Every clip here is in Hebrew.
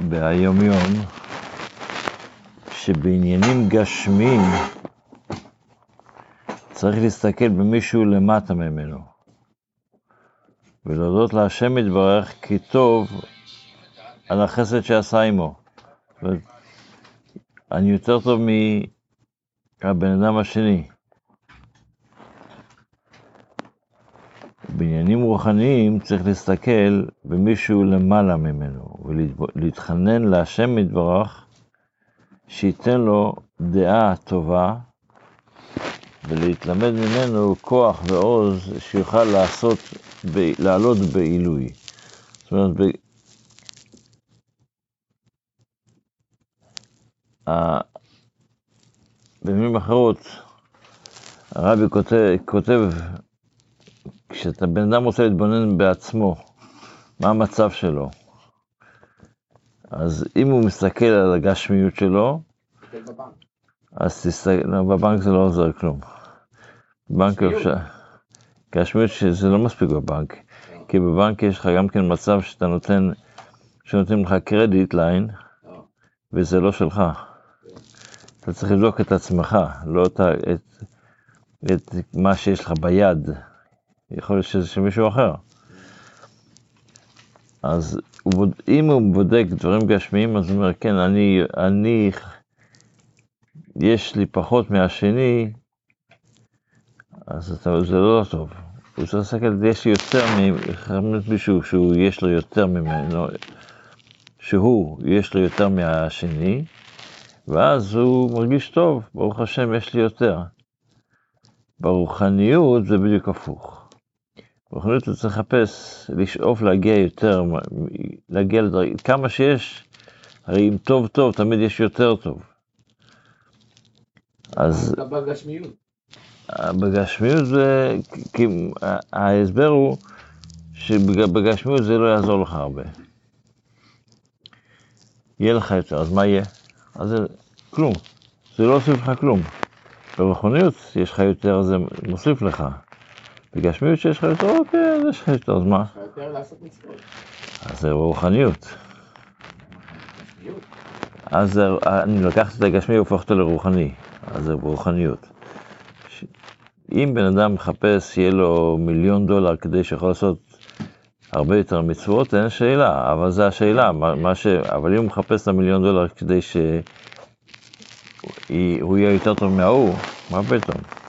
ביומיום, שבעניינים גשמיים צריך להסתכל במישהו למטה ממנו, ולהודות להשם יתברך כי טוב על החסד שעשה עמו. אני יותר טוב מהבן אדם השני. בעניינים רוחניים צריך להסתכל במישהו למעלה ממנו, ולהתחנן להשם יתברך, שייתן לו דעה טובה, ולהתלמד ממנו כוח ועוז שיוכל לעשות, לעלות בעילוי. זאת אומרת, ב... במילים אחרות, הרבי כותב, כותב כשאתה בן אדם רוצה להתבונן בעצמו, מה המצב שלו, אז אם הוא מסתכל על הגשמיות שלו, אז תסתכל, לא, בבנק זה לא עוזר כלום. בבנק אפשר, גשמיות שזה לא מספיק בבנק, כי בבנק יש לך גם כן מצב שאתה נותן, שנותנים לך קרדיט ליין, וזה לא שלך. אתה צריך לבדוק את עצמך, לא את, את, את מה שיש לך ביד. יכול להיות שזה של מישהו אחר. אז אם הוא בודק דברים גשמיים, אז הוא אומר, כן, אני, אני, יש לי פחות מהשני, אז אתה, זה לא טוב. הוא צריך להסתכל, יש לי יותר ממישהו שהוא, יש לו יותר ממנו, שהוא, יש לו יותר מהשני, ואז הוא מרגיש טוב, ברוך השם, יש לי יותר. ברוחניות זה בדיוק הפוך. ברוחניות הוא צריך לחפש, לשאוף להגיע יותר, להגיע לדרגה, כמה שיש, הרי אם טוב טוב, תמיד יש יותר טוב. אז... בגשמיות. בגשמיות זה, כי ההסבר הוא שבגשמיות זה לא יעזור לך הרבה. יהיה לך יותר, אז מה יהיה? אז זה כלום, זה לא הוסיף לך כלום. ברוחניות יש לך יותר, זה מוסיף לך. בגשמיות שיש לך יותר, אוקיי, אז יש לך יותר, אז מה? אז זה רוחניות. אז אני לקחתי את הגשמי והופך אותו לרוחני, אז זה רוחניות. אם בן אדם מחפש שיהיה לו מיליון דולר כדי שיכול לעשות הרבה יותר מצוות, אין שאלה, אבל זו השאלה, מה ש... אבל אם הוא מחפש את המיליון דולר כדי שהוא יהיה יותר טוב מההוא, מה פתאום?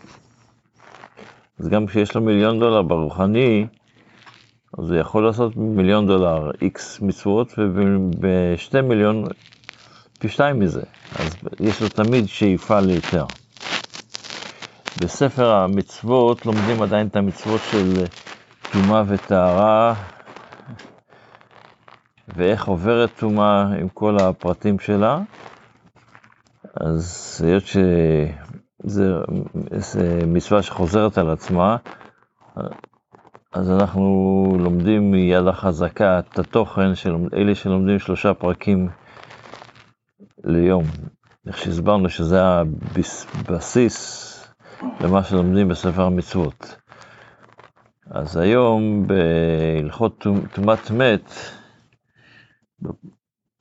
אז גם כשיש לו מיליון דולר ברוחני, אז הוא יכול לעשות מיליון דולר איקס מצוות, ובשתי מיליון פי שתיים מזה. אז יש לו תמיד שאיפה ליותר. בספר המצוות לומדים עדיין את המצוות של טומאה וטהרה, ואיך עוברת טומאה עם כל הפרטים שלה. אז היות זה, זה מצווה שחוזרת על עצמה, אז אנחנו לומדים מיד החזקה את התוכן של אלה שלומדים שלושה פרקים ליום. איך שהסברנו שזה הבסיס למה שלומדים בספר המצוות. אז היום בהלכות טומאת מת,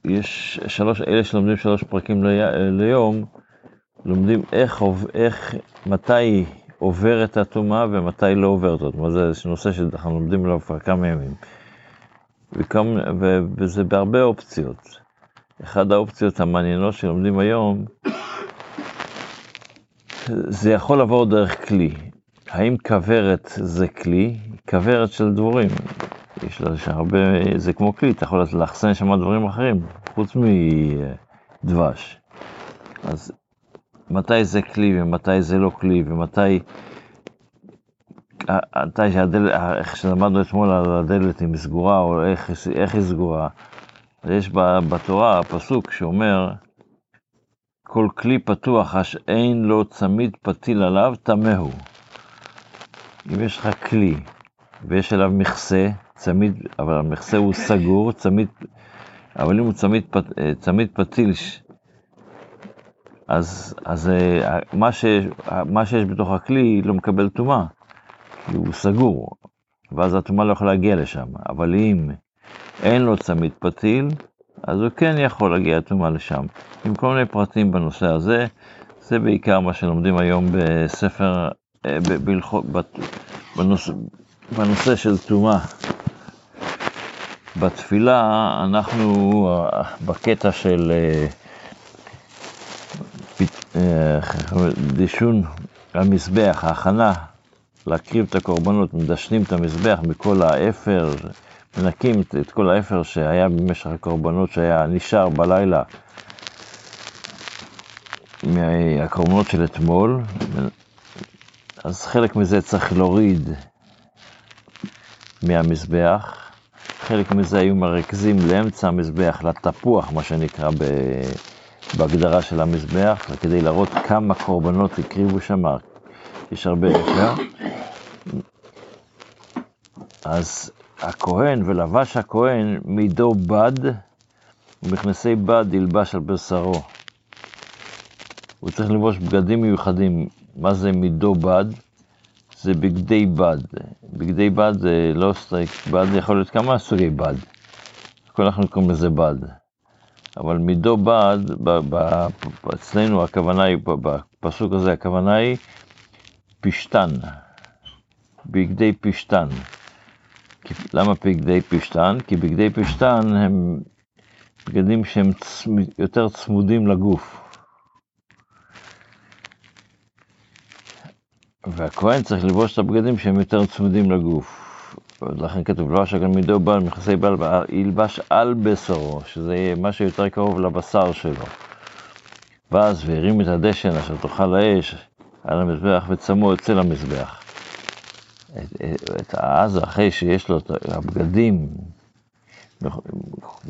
יש שלוש, אלה שלומדים שלוש פרקים ליום, לומדים איך, איך, מתי עוברת הטומאה ומתי לא עוברת אותה. זה נושא שאנחנו לומדים עליו כבר כמה ימים. וכמה, ו, וזה בהרבה אופציות. אחת האופציות המעניינות שלומדים היום, זה יכול לעבור דרך כלי. האם כוורת זה כלי? כוורת של דבורים. יש לה הרבה, זה כמו כלי, אתה יכול לאחסן שם דברים אחרים, חוץ מדבש. אז מתי זה כלי ומתי זה לא כלי ומתי, מתי שהדלת, איך שלמדנו אתמול על הדלת אם סגורה או איך, איך היא סגורה. יש בתורה פסוק שאומר, כל כלי פתוח אש אין לו צמיד פתיל עליו, טמא הוא. אם יש לך כלי ויש עליו מכסה, צמיד, אבל המכסה הוא סגור, צמיד, אבל אם הוא צמיד, צמיד פתיל אז, אז אה, מה, ש, מה שיש בתוך הכלי לא מקבל טומאה, כי הוא סגור, ואז הטומאה לא יכולה להגיע לשם. אבל אם אין לו צמיד פתיל, אז הוא כן יכול להגיע טומאה לשם. עם כל מיני פרטים בנושא הזה, זה בעיקר מה שלומדים היום בספר, אה, בהלכות, בנושא, בנושא של טומאה. בתפילה אנחנו אה, בקטע של דישון המזבח, ההכנה להקריב את הקורבנות, מדשנים את המזבח מכל האפר, מנקים את כל האפר שהיה במשך הקורבנות שהיה נשאר בלילה מהקורבנות של אתמול, אז חלק מזה צריך להוריד מהמזבח, חלק מזה היו מרכזים לאמצע המזבח, לתפוח, מה שנקרא בהגדרה של המזבח, כדי להראות כמה קורבנות הקריבו שם, יש הרבה אפר. אז הכהן ולבש הכהן מידו בד, ומכנסי בד ילבש על בשרו. הוא צריך ללבוש בגדים מיוחדים. מה זה מידו בד? זה בגדי בד. בגדי בד זה לא סטייק, בד יכול להיות כמה סוגי בד. כל אנחנו קוראים לזה בד. אבל מידו בד, אצלנו הכוונה היא, בפסוק הזה הכוונה היא פשתן. בגדי פשתן. למה בגדי פשתן? כי בגדי פשתן הם בגדים שהם יותר צמודים לגוף. והכהן צריך לבוש את הבגדים שהם יותר צמודים לגוף. לכן כתוב, לא אשר מידו בעל מכסי בעל ילבש על בשרו, שזה יהיה מה שיותר קרוב לבשר שלו. ואז והרים את הדשן אשר תאכל האש על המזבח וצמו אצל המזבח. את, את אז אחרי שיש לו את הבגדים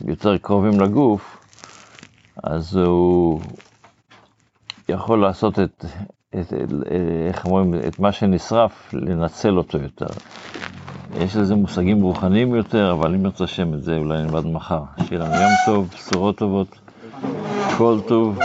יותר קרובים לגוף, אז הוא יכול לעשות את, את, איך אומרים, את מה שנשרף, לנצל אותו יותר. יש לזה מושגים רוחניים יותר, אבל אם ירצה השם את זה אולי נלמד מחר. שיהיה לנו יום טוב, בשורות טובות, כל טוב.